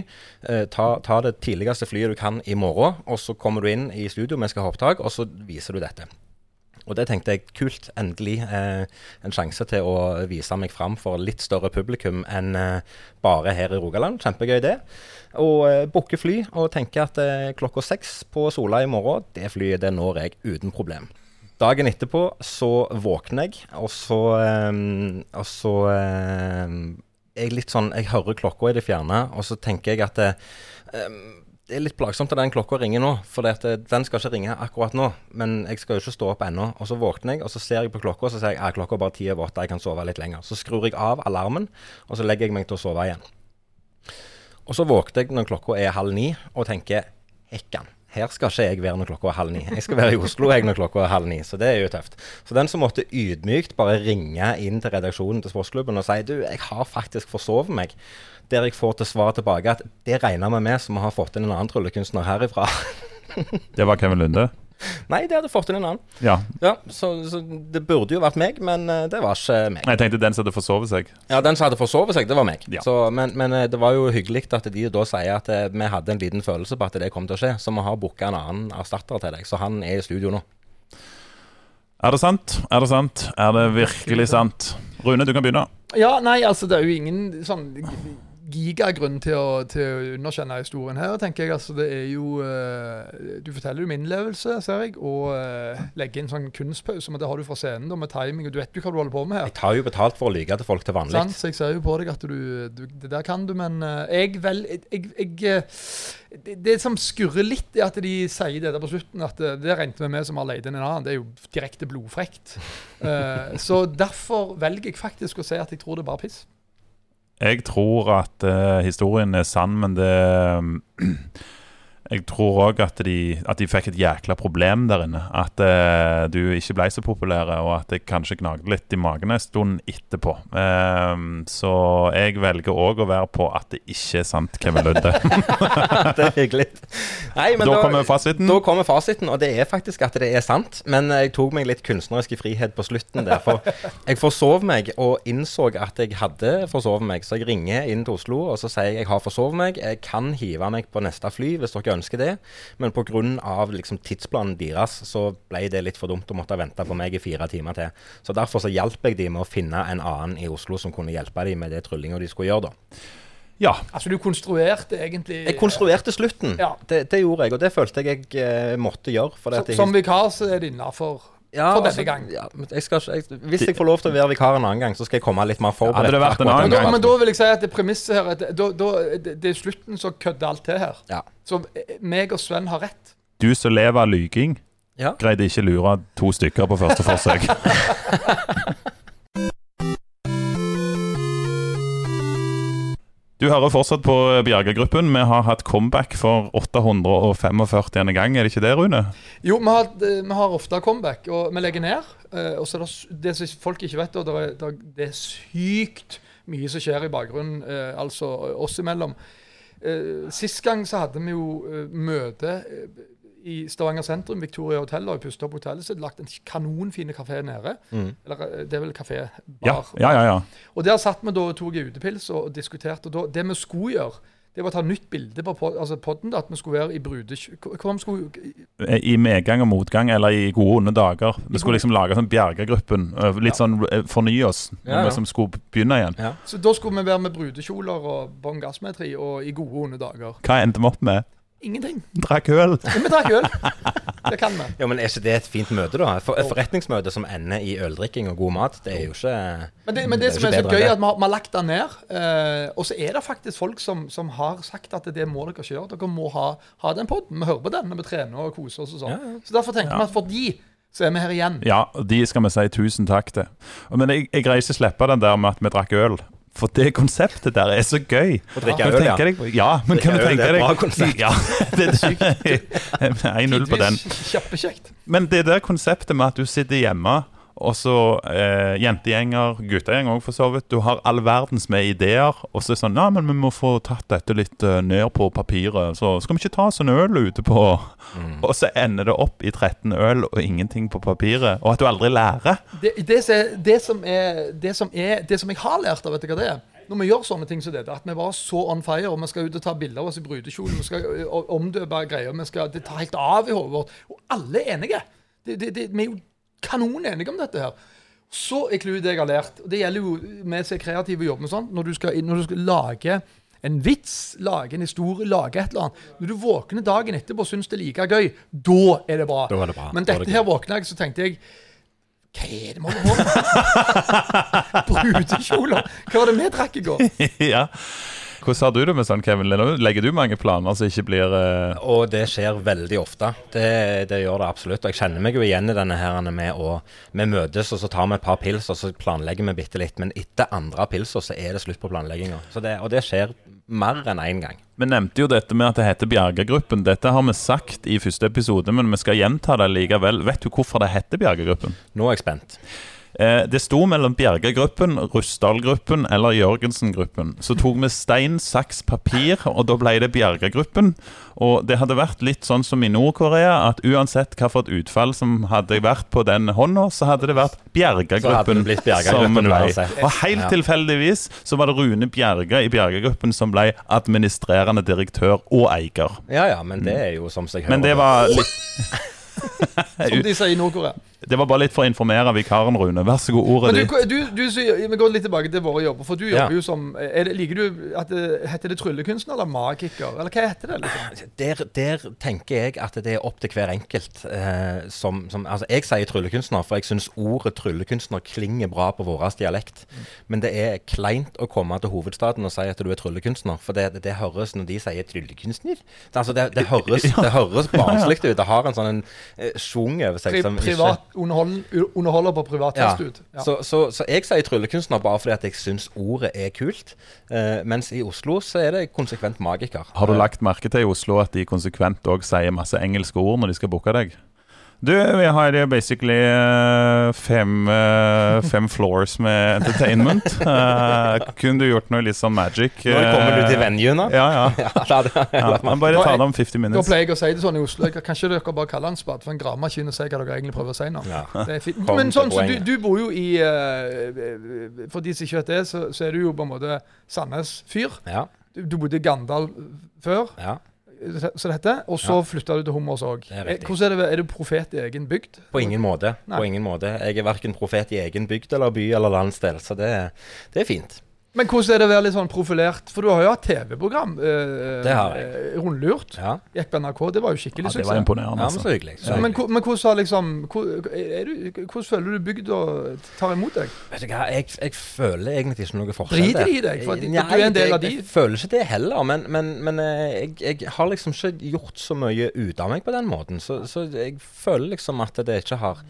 Eh, ta, ta det tidligste flyet du kan i morgen, og så kommer du inn i studio, vi skal ha opptak, og så viser du dette. Og det tenkte jeg kult. Endelig eh, en sjanse til å vise meg fram for litt større publikum enn eh, bare her i Rogaland. Kjempegøy det. Og eh, booke fly og tenke at eh, klokka seks på Sola i morgen, det flyet det når jeg uten problem. Dagen etterpå så våkner jeg, og så, eh, og så eh, jeg litt sånn Jeg hører klokka i det fjerne, og så tenker jeg at det, eh, er litt plagsomt at den klokka ringer nå, for det, den skal ikke ringe akkurat nå. Men jeg skal jo ikke stå opp ennå. Og så våkner jeg, og så ser jeg på klokka, og så sier jeg at klokka bare ti over åtte, jeg kan sove litt lenger. Så skrur jeg av alarmen, og så legger jeg meg til å sove igjen. Og så våkner jeg når klokka er halv ni, og tenker hekkan. Her skal ikke jeg være når klokka er halv ni. Jeg skal være i Oslo jeg når klokka er halv ni, så det er jo tøft. Så den som måtte ydmykt bare ringe inn til redaksjonen til sportsklubben og si du, jeg har faktisk forsovet meg, der jeg får til svar tilbake at det regner vi med som har fått inn en annen tryllekunstner herifra. Det var Kevin Lunde. Nei, det hadde fått inn en annen. Ja. Ja, så, så det burde jo vært meg, men eh, det var ikke meg. Jeg tenkte den som hadde forsovet seg. Ja, den som hadde forsovet seg, det var meg. Ja. Så, men, men eh, det var jo hyggelig at de da sier at eh, vi hadde en liten følelse på at det kom til å skje, så vi har booka en annen erstatter til deg. Så han er i studio nå. Er det sant? Er det sant? Er det virkelig sant? Rune, du kan begynne. Ja, nei, altså det er jo ingen sånn gigagrunn til å, til å underkjenne historien her, tenker jeg. Altså det er jo uh, Du forteller jo min innlevelse, ser jeg, og uh, legger inn sånn kunstpause. Men det har du fra scenen, da, med timing, og du vet jo hva du holder på med her. Jeg tar jo betalt for å lyge til folk til vanlig. Sant? Så jeg ser jo på deg at du, du Det der kan du, men uh, jeg vel jeg, jeg, det, det som skurrer litt, er at de sier det der på slutten. At eh, det regnet vi med som har leid inn en annen. Det er jo direkte blodfrekt. Så derfor velger jeg faktisk å si at jeg tror det er bare piss. Jeg tror at uh, historien er sann, men det Jeg tror òg at, de- at de fikk et jækla problem der inne. At eh, du ikke ble så populær, og at det kanskje gnagde litt i magen en stund etterpå. Ehm, så jeg velger òg å være på at det ikke er sant, Kevin Ludde. det er hyggelig. Nei, men da kommer fasiten. Da kommer fasiten, og det er faktisk at det er sant. Men jeg tok meg litt kunstnerisk frihet på slutten der. For jeg forsov meg og innså at jeg hadde forsovet meg. Så jeg ringer inn til Oslo og så sier jeg jeg har forsovet meg. Jeg kan hive meg på neste fly hvis dere ønsker det. Men pga. Liksom, tidsplanen deres så ble det litt for dumt å måtte vente på meg i fire timer til. Så derfor så hjalp jeg de med å finne en annen i Oslo som kunne hjelpe dem med det tryllinga de skulle gjøre, da. Ja. Altså, du konstruerte egentlig Jeg konstruerte slutten. Ja. Det, det gjorde jeg, og det følte jeg jeg eh, måtte gjøre. For Så, at jeg, Som vikar så er det innafor. Ja, for denne altså, gang. Ja, men jeg skal, ikke- jeg, hvis jeg får lov til å være vikar en annen gang, så skal jeg komme litt mer forberedt. Hadde det vært en akkurat annen Men, den da- men da vil jeg si at det premisset her at det, da, da, det, det er slutten som kødder alt til her. Ja. Så eh, meg og Sven har rett. Du som lever av lyging, Ja. greide ikke lure to stykker på første forsøk. Du hører fortsatt på Bjerge-gruppen. Vi har hatt comeback for 845. gang, er det ikke det, Rune? Jo, vi har, eh, vi har ofte comeback, og vi legger ned. eh, Og så er det, det som folk ikke vet, det er, det er- sykt mye som skjer i bakgrunnen, eh, altså oss imellom. Sist gang så hadde vi jo møte i Stavanger sentrum, Victoria Hotel, og pusta opp hotellet. Så er det lagt en kanonfin kafé nede. Mm. Eller eh, det er vel kafé? Bar. ja, ja. ja. Og der satt vi da og tok utepils og, og diskuterte. Og da, det vi skulle gjøre, det var å ta nytt bilde på pod, altså podden. da, At vi skulle være i vi skulle I medgang og motgang, eller i gode onde dager. Vi skulle liksom lage sånn Bjerga-gruppen. Litt Litt sånn øh, fornye oss, når Ja, ja. vi som skulle begynne igjen. Ja. Så da skulle vi være med brudekjoler og bånn gassmetri og i gode onde dager. Hva endte vi opp med? Ingenting. Drakk øl. Ja, vi drakk øl. Det kan vi. ja, men er ikke det et fint møte, da? For, et forretningsmøte som ender i øldrikking og god mat, det er jo ikke Men det, men det, Det er som er så gøy, er at vi har, vi har lagt den ned. Eh, og så er det faktisk folk som, som har sagt at det må dere ikke gjøre. Dere må ha, ha den podden. Vi hører på den når vi trener og koser oss og sånn. Ja, ja. Så derfor tenker vi at for de så er vi her igjen. Ja, de skal vi si tusen takk til. Men jeg, jeg greier ikke å slippe den der med at vi drakk øl. For det konseptet der er så gøy. Å drikke øl, ja. deg, ja, men kan du tenke deg det er bra konsept. Ja, det er sykt. 1-0 på den. Kjempekjekt. Men det der konseptet med at du sitter hjemme Og så eh, jentegjenger, guttegjeng òg, for så vidt. Du har all verdens med ideer. Og så er det sånn Ja, men vi må få tatt dette litt uh, ned på papiret. Så skal vi ikke ta oss en øl ute på Og så ender det opp i 13 øl og ingenting på papiret. Og at du aldri lærer. Det, det, som er, det, som er, det, som er, det som jeg har lært av, vet du hva det er? Når vi gjør sånne ting som dette, at vi er så on fire, og vi skal ut og ta bilder av oss i brudekjolen, vi skal omdøpe greier, vi skal, det tar helt av i hodet vårt. Og alle er enige. Det, det, det, vi er jo kanon enige om dette her. Så er clouet det jeg har lært, og det gjelder jo vi som er kreative og jobber med sånt, når du skal, når du skal lage en vits, lage en historie, lage et eller annet. Når du våkner dagen etterpå og syns det er like gøy, da er det bra. Det bra. Men dette det her våkna jeg, så tenkte jeg Hva er det vi holder på med? Brudekjoler. Hva var det vi drakk i går? ja. Hvordan har du det med sånn, Kevin? Legger du mange planer som ikke blir uh... Og det skjer veldig ofte. Det, det gjør det absolutt. Og jeg kjenner meg jo igjen i denne her med å Vi møtes, og så tar vi et par pils, og så planlegger vi bitte litt. Men etter andre pilser så er det slutt på planlegginga. Og det skjer mer enn én gang. Vi nevnte jo dette med at det heter Bjergegruppen. Dette har vi sagt i første episode, men vi skal gjenta det likevel. Vet du hvorfor det heter Bjergegruppen? Nå er jeg spent. Eh, det sto mellom Bjerga-gruppen, Russdal-gruppen eller Jørgensen-gruppen. Så tok vi stein, saks, papir, og da ble det Bjergegruppen. Og det hadde vært litt sånn som i Nord-Korea, at uansett hvilket utfall som hadde vært på den hånda, så hadde det vært Bjerge-gruppen Bjergegruppen. Bjergegruppen som ble. Og helt tilfeldigvis så var det Rune Bjerge i Bjergegruppen som ble administrerende direktør og eier. Ja ja, men det er jo som seg hører. Men det var litt Som de sier i Nord-Korea. Det var bare litt for å informere vikaren, Rune. Vær så god, ordet Men ditt. du, du, du, vi går litt tilbake til våre jobber. For du jobber Ja. jo som er det, Liker du at det Heter det tryllekunstner eller magiker? Eller hva heter det? liksom? der, der tenker jeg at det er opp til hver enkelt. Eh, som, som, altså jeg sier tryllekunstner, for jeg syns ordet tryllekunstner klinger bra på vår dialekt. Men det er kleint å komme til hovedstaden og si at du er tryllekunstner. For det, det, høres når de sier tryllekunstner det, altså det, det høres, det høres barnslig ut. Det har en sånn en, eh, schwung over seg som ikke underholder på privat ja. test ut. Ja. Så, så, så jeg sier tryllekunstner bare fordi at jeg syns ordet er kult. Eh, mens i Oslo så er det konsekvent magiker. Har du lagt merke til i Oslo at de konsekvent òg sier masse engelske ord når de skal booke deg? Du, vi har eh, basically eh, fem, eh, fem floors med entertainment. Eh, kunne du gjort noe litt sånn magic? Når kommer du til venuen, da? Ja, ja. Ja, det ja. Men bare ta det om 50 Da minutes. pleier jeg å si det sånn i Oslo. Kanskje dere bare kaller den spade for en gravemaskin og si hva dere egentlig prøver å si nå. Men sånn, så du, du bor jo i eh, For de som ikke vet det, så, så er du jo på en måte Sandnes-fyr. Ja, Du, du bodde i Gandal før, ja. Så dette, og så flytta du til Hummers òg. Er er? Er du profet i egen bygd? På ingen måte. På ingen måte. Jeg er verken profet i egen bygd eller by eller landsdel, så det, det er fint. Men hvordan er det å være litt sånn profilert? For du har jo hatt TV-program. Eh, Det har jeg. eh, Rundlurt. Ja, Gikk på NRK. Det var jo Ja, det var suksess. imponerende. ja men Altså. så hyggelig. Så Ja, men, men hvordan har liksom hvor- er du, Hvordan føler du bygda tar imot deg? Vet du hva, jeg, jeg føler egentlig ikke noe forskjell. Driter de i deg? For at Nei, du er en del av jeg, de? Jeg føler ikke det heller, men, men, men eh, jeg, jeg har liksom ikke gjort så mye ut av meg på den måten. Så, så jeg føler liksom at det ikke har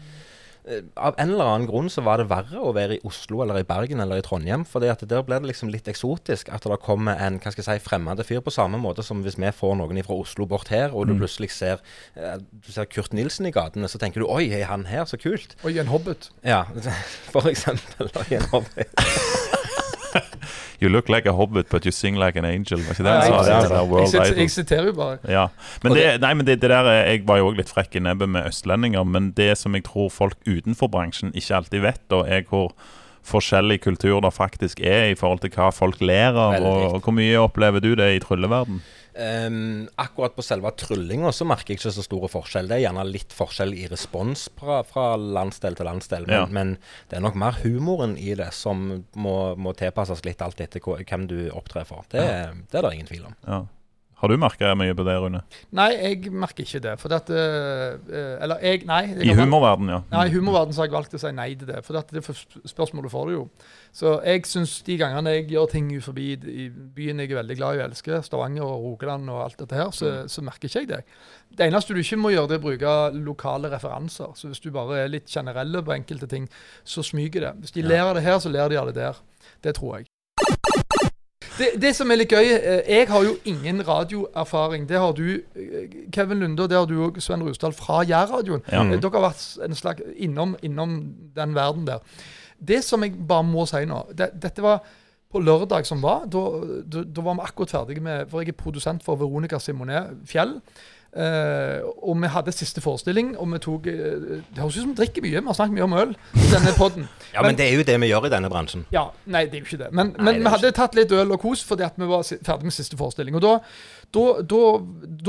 Av en eller annen grunn så var det verre å være i Oslo eller i Bergen eller i Trondheim. For der ble det liksom litt eksotisk at det kommer en hva skal jeg si, fremmed fyr, på samme måte som hvis vi får noen fra Oslo bort her, og du plutselig ser, eh, du ser Kurt Nilsen i gatene, så tenker du oi, er han her, så kult. Oi, en hobbit. Ja, for eksempel. og i en hobby. You look like a hobbit, but you sing like an angel. Var ikke det han sa? jeg, er siterer jo bare. Ja, men det, nei, men det, det der Jeg var jo òg litt frekk i nebbet med østlendinger, men det som jeg tror folk utenfor bransjen ikke alltid vet, da, er hvor forskjellig kultur det faktisk er i forhold til hva folk ler av. Og, og Hvor mye opplever du det i trylleverden? Ehm, akkurat på selve tryllinga så merker jeg ikke så store forskjell. Det er gjerne litt forskjell i respons fra, fra landsdel til landsdel, men, Ja. men det er nok mer humoren i det som må, må tilpasses litt alt etter hvem du opptrer for. Det, det er det ingen tvil om. Ja. Har du merka mye på det, Rune? Nei, jeg merker ikke det. For at eh, eh, Eller jeg Nei. jeg I humorverden, ja. Nei, I humorverden så har jeg valgt å si nei til det. For at det spørsmålet får du jo. Så jeg syns de gangene jeg gjør ting ut forbi i byen jeg er veldig glad i og elsker, Stavanger og Rogaland og alt dette her, så, så merker ikke jeg det. Det eneste du ikke må gjøre, det er å bruke lokale referanser. Så hvis du bare er litt generelle på enkelte ting, så smyger det. Hvis de ler av det her, så ler de av det der. Det tror jeg. Det, det som er litt gøy eh, Jeg har jo ingen radioerfaring. Det har du, eh, Kevin Lunde, og det har du òg, Sven Rusdal, fra Jærradioen. Ja. Eh, Dere har vært en slags innom, innom den verden der. Det som jeg bare må si nå det, Dette var på lørdag som var. Da, da, da var vi akkurat ferdige med For jeg er produsent for Veronica Simonet Fjell. Eh, og vi hadde siste forestilling, og vi tok eh, Det høres ut som vi drikker mye. Vi har snakket mye om øl i denne podden. Ja, men det er jo det vi gjør i denne bransjen. Ja, Nei, det er jo ikke det. Men, Nei, men det vi hadde tatt litt øl og kos fordi at vi var ferdig med siste forestilling. Og da, da, da,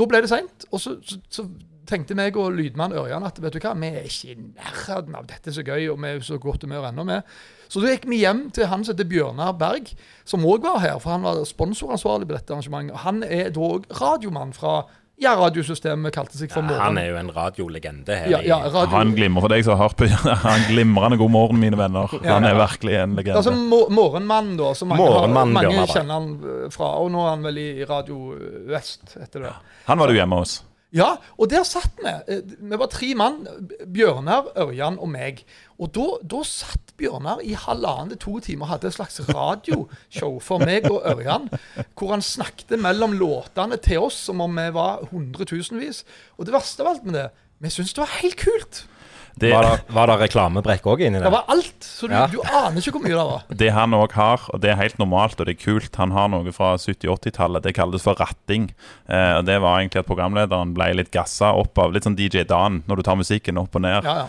da ble det seint. Og så, så, så tenkte meg og lydmann Ørjan at vet du hva, vi er ikke i nærheten av dette er så gøy, og vi er så godt humør ennå med. Så da gikk vi hjem til han som heter Bjørnar Berg, som òg var her, for han var sponsoransvarlig på dette arrangementet. Og Han er da òg radiomann fra ja, radiosystemet kalte seg for Morgen. Han er jo en radiolegende her ja, ja, radio, Han glimrer for deg som har hørt på Han glimrende god morgen, mine venner. Han er virkelig en legende. Altså Morgenmann, Morgenmannen, da. Som mange, har, mange kjenner han eh, fra. Og nå er han vel i Radio Vest etter det. Han var du hjemme hos. Ja, og der satt vi. Eh, Vi var tre mann. Bjørnar, Ørjan og meg. Og da, da satt Bjørnar i halvannen til to timer og hadde et slags radioshow for meg og Ørjan. Hvor han snakket mellom låtene til oss som om vi var hundretusenvis. Og det verste av alt med det, vi syntes det var helt kult. Det, Var det, var det reklamebrekk òg inni Det var alt. Så du, Ja. du aner ikke hvor mye det var. det han òg har, og det er helt normalt og det er kult Han har noe fra 70-80-tallet. Det kalles for ratting. Eh, og Det var egentlig at programlederen ble litt gassa opp av litt sånn DJ Dan når du tar musikken opp og ned. Ja, ja.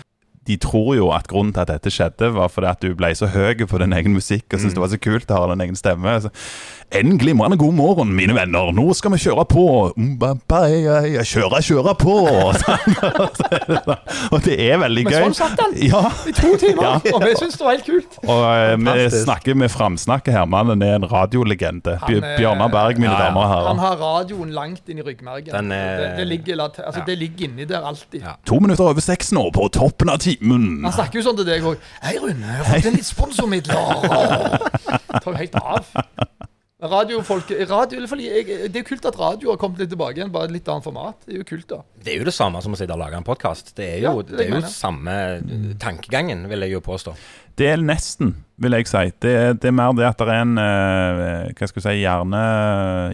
De tror jo at grunnen til at dette skjedde, var fordi at du ble så høy på din egen musikk og syntes det var så kult å ha din egen stemme. Så, en glimrende god morgen, mine venner. Nå skal vi kjøre på. Kjøre, kjøre på. og det er veldig gøy. Men sånn satt han. Ja, I to timer. Ja. Og vi syntes det var helt kult. og eh, vi snakker med framsnakket her. Mannen er en radiolegende. Bjørnar Berg, mine Ja, ja. damer og herrer. Han har radioen langt inn i ryggmergen. Er- det, det, ligger, altså, Ja. det ligger inni der alltid. Ja. To minutter over seks nå, på toppen av timen. Han snakker jo sånn til deg òg. 'Hei, Rune, jeg har fått inn litt sponsormidler.' Tar jo helt av. Radiofolk radio, fordi jeg, Det er jo kult at radio har kommet litt tilbake igjen, bare et litt annet format. Det er jo kult, da. Det er jo det samme som å sitte og lage en podkast. Det er jo, Ja, det det er jo samme eh, tankegangen, vil jeg jo påstå. Det er nesten, vil jeg si. Det, er- det er mer det at det er en eh, Hva skal jeg si hjerne,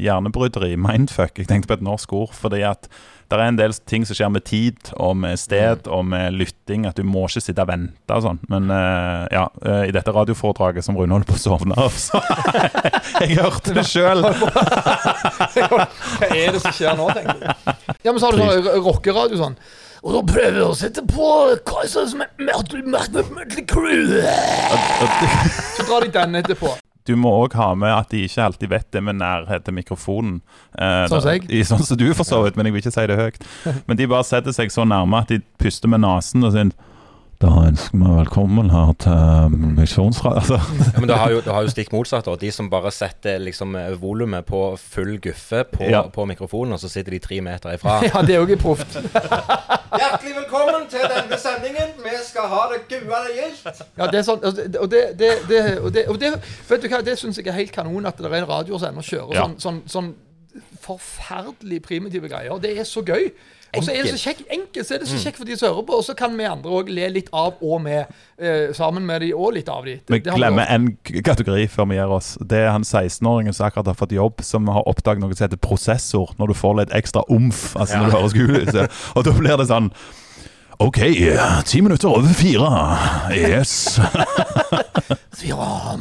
hjernebryteri, mindfuck. Jeg tenkte på et norsk ord. Fordi at det er en del ting som skjer med tid og med sted og med lytting. At du må ikke sitte og vente og sånn. Men uh, ja, uh, i dette radioforedraget som Rune holder på å sovne av, så Jeg hørte det sjøl. Hva er det som skjer nå, tenker jeg. Ja, men så har du sånn rockeradio sånn. Og da prøver jeg å sette på Kaisers Mötley Crew. Så drar de den etterpå. Du må òg ha med at de ikke alltid vet det med nærhet til mikrofonen. Eh, Sånn som jeg. I, sånn som du, for så vidt, men jeg vil ikke si det høyt. Men de bare setter seg så nærme at de puster med nesen og sier Da ønsker vi velkommen her til Misjonsradio. Altså, Ja, men du har jo, du har jo stikk motsatt. Og de som bare setter liksom eh, volumet på full guffe på, Ja. på mikrofonen, og så sitter de tre meter ifra. Ja, det er jo ikke proft. Hjertelig velkommen til denne sendingen. Vi skal ha det guale gildt. Ja, det er sånn, og det, og det, det, det, og det, og det Vet du hva, det syns jeg er helt kanon at det er en radio som ennå kjører Ja. sånn, sånn, sånn forferdelig primitive greier. Det er så gøy. Og så er det så kjekk, enkelt, så er det så kjekt for de som hører på, og så kan vi andre òg le litt av og med, eh, sammen med de og litt av de. Vi glemmer en kategori før vi gir oss. Det er han 16-åringen som akkurat har fått jobb, som har oppdaget noe som heter prosessor, når du får litt ekstra omf. Altså når du hører skolehuset. Og da blir det sånn OK, ti minutter over fire. Yes. Fire.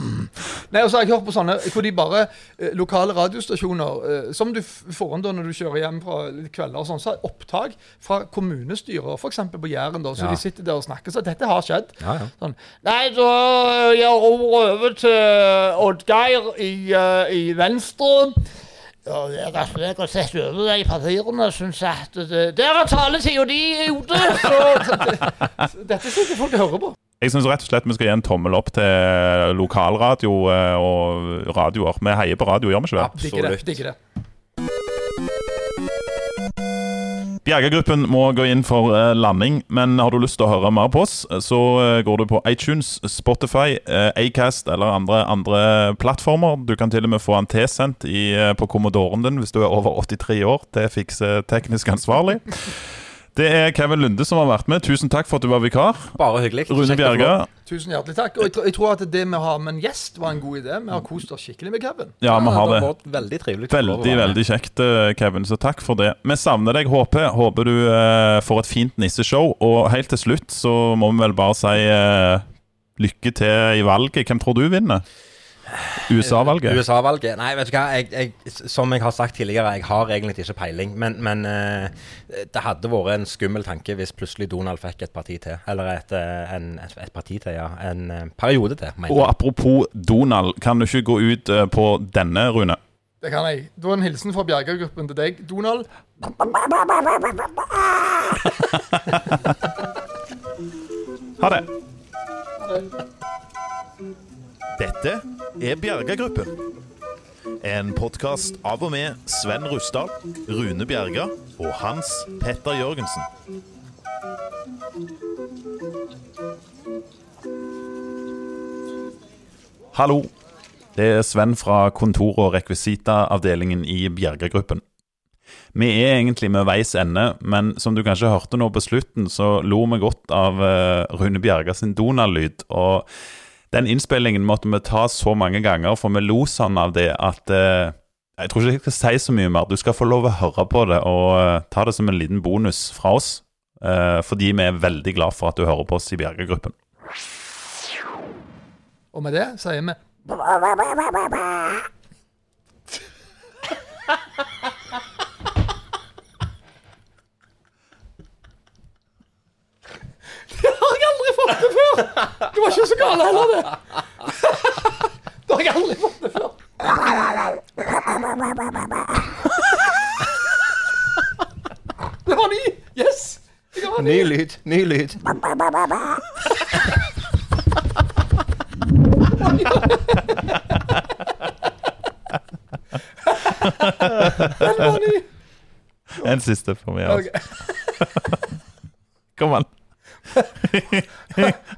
Nei, og så har jeg hørt på sånne hvor de bare eh, Lokale radiostasjoner eh, som du får inn når du kjører hjem fra kvelder og sånn, så er opptak fra kommunestyrer, f.eks. på Jæren, da, så Ja. de sitter der og snakker. Så dette har skjedd. Ja, ja. Sånn. Nei, da jeg ror over til Oddgeir i, uh, i Venstre. Ja, rett og slett å sette over det i papirene og syns at det, der er taletida di ute! Så, så, det, dette dette sitter folk hører på. Jeg syns rett og slett vi skal gi en tommel opp til lokalradio eh, og radioer. Vi heier på radio, gjør vi ikke det? Digger det. Absolutt. digger det. Bjergegruppen må gå inn for eh, landing, men har du lyst til å høre mer på oss, så eh, går du på iTunes, Spotify, eh, Acast eller andre, andre plattformer. Du kan til og med få den tilsendt eh, på Commodoren din hvis du er over 83 år. Det fikser teknisk ansvarlig. Det er Kevin Lunde som har vært med. Tusen takk for at du var vikar. Bare hyggelig. Rune Bjerga. Tusen hjertelig takk. Og jeg, tror- jeg tror at det vi har med en gjest var en god idé. Vi har kost oss skikkelig med Kevin. Ja, vi har det det. har veldig trivelig. Veldig, veldig kjekt, eh, Kevin. Så takk for det. Vi savner deg, HP. Håper du eh, får et fint nisseshow. Og helt til slutt så må vi vel bare si eh, lykke til i valget. Hvem tror du vinner? USA-valget? USA-valget? Nei, vet du hva. Jeg, jeg, som jeg har sagt tidligere, jeg har egentlig ikke peiling. Men, men eh, det hadde vært en skummel tanke hvis plutselig Donald fikk et parti til. Eller et, eh, en, et, et parti til, ja. En eh, periode til, mener Og apropos Donald, kan du ikke gå ut på denne, Rune? Det kan jeg. Var en hilsen fra Bjerga-gruppen til deg, Donald. ha det. Ha det. Dette er Bjerga-gruppen. En podkast av og med Sven Rusdal, Rune Bjerga og Hans Petter Jørgensen. Hallo. Det er Sven fra kontor- og rekvisitaavdelingen i Bjerga-gruppen. Vi er egentlig med veis ende, men som du kanskje hørte nå på slutten, så lo vi godt av eh, Rune Bjerga sin Donald-lyd. Og den innspillingen måtte vi ta så mange ganger, for vi lo sånn av det at eh, Jeg tror ikke jeg skal si så mye mer. Du skal få lov å høre på det og eh, ta det som en liten bonus fra oss. eh, fordi vi er veldig glad for at du hører på oss i Bjerga-gruppen. Og med det sier vi Det før! Det var ikke så galt heller, det. Det har jeg aldri fått det før. Det var ny! Yes! Var ny. Ny lyd. Ny lyd. Den var ny. En siste for meg. Altså. Ok.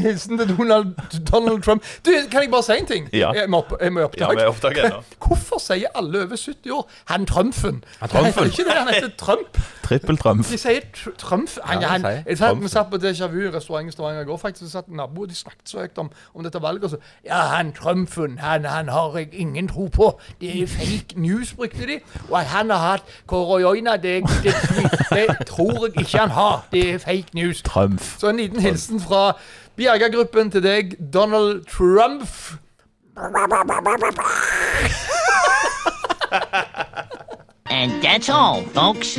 hilsen til Donald, Donald Trump. Du, Kan jeg bare si en ting? Ja. Jeg må, opp, jeg må i Ja, opptak. opptatt ennå. Hvorfor sier alle over 70 år 'han Trumfen'? Han Det heter ikke det, han heter Trump. Trippeltrumf. De sier tr Trump. Han, Ja, han, jeg satt, vi satt på Déjà Vu restaurant i Stavanger i går, faktisk, Så satt nabo, og de snakket så høyt om, om dette valget. Og så, ja, han Trumfen, han, han har jeg ingen tro på. Det er fake news, brukte de. Og at han har hatt koroina, det, det, det tror jeg ikke han har. Det er fake news. Trump. Så en liten hilsen fra Bjerga-gruppen til deg, Donald Trump. And that's all, folks.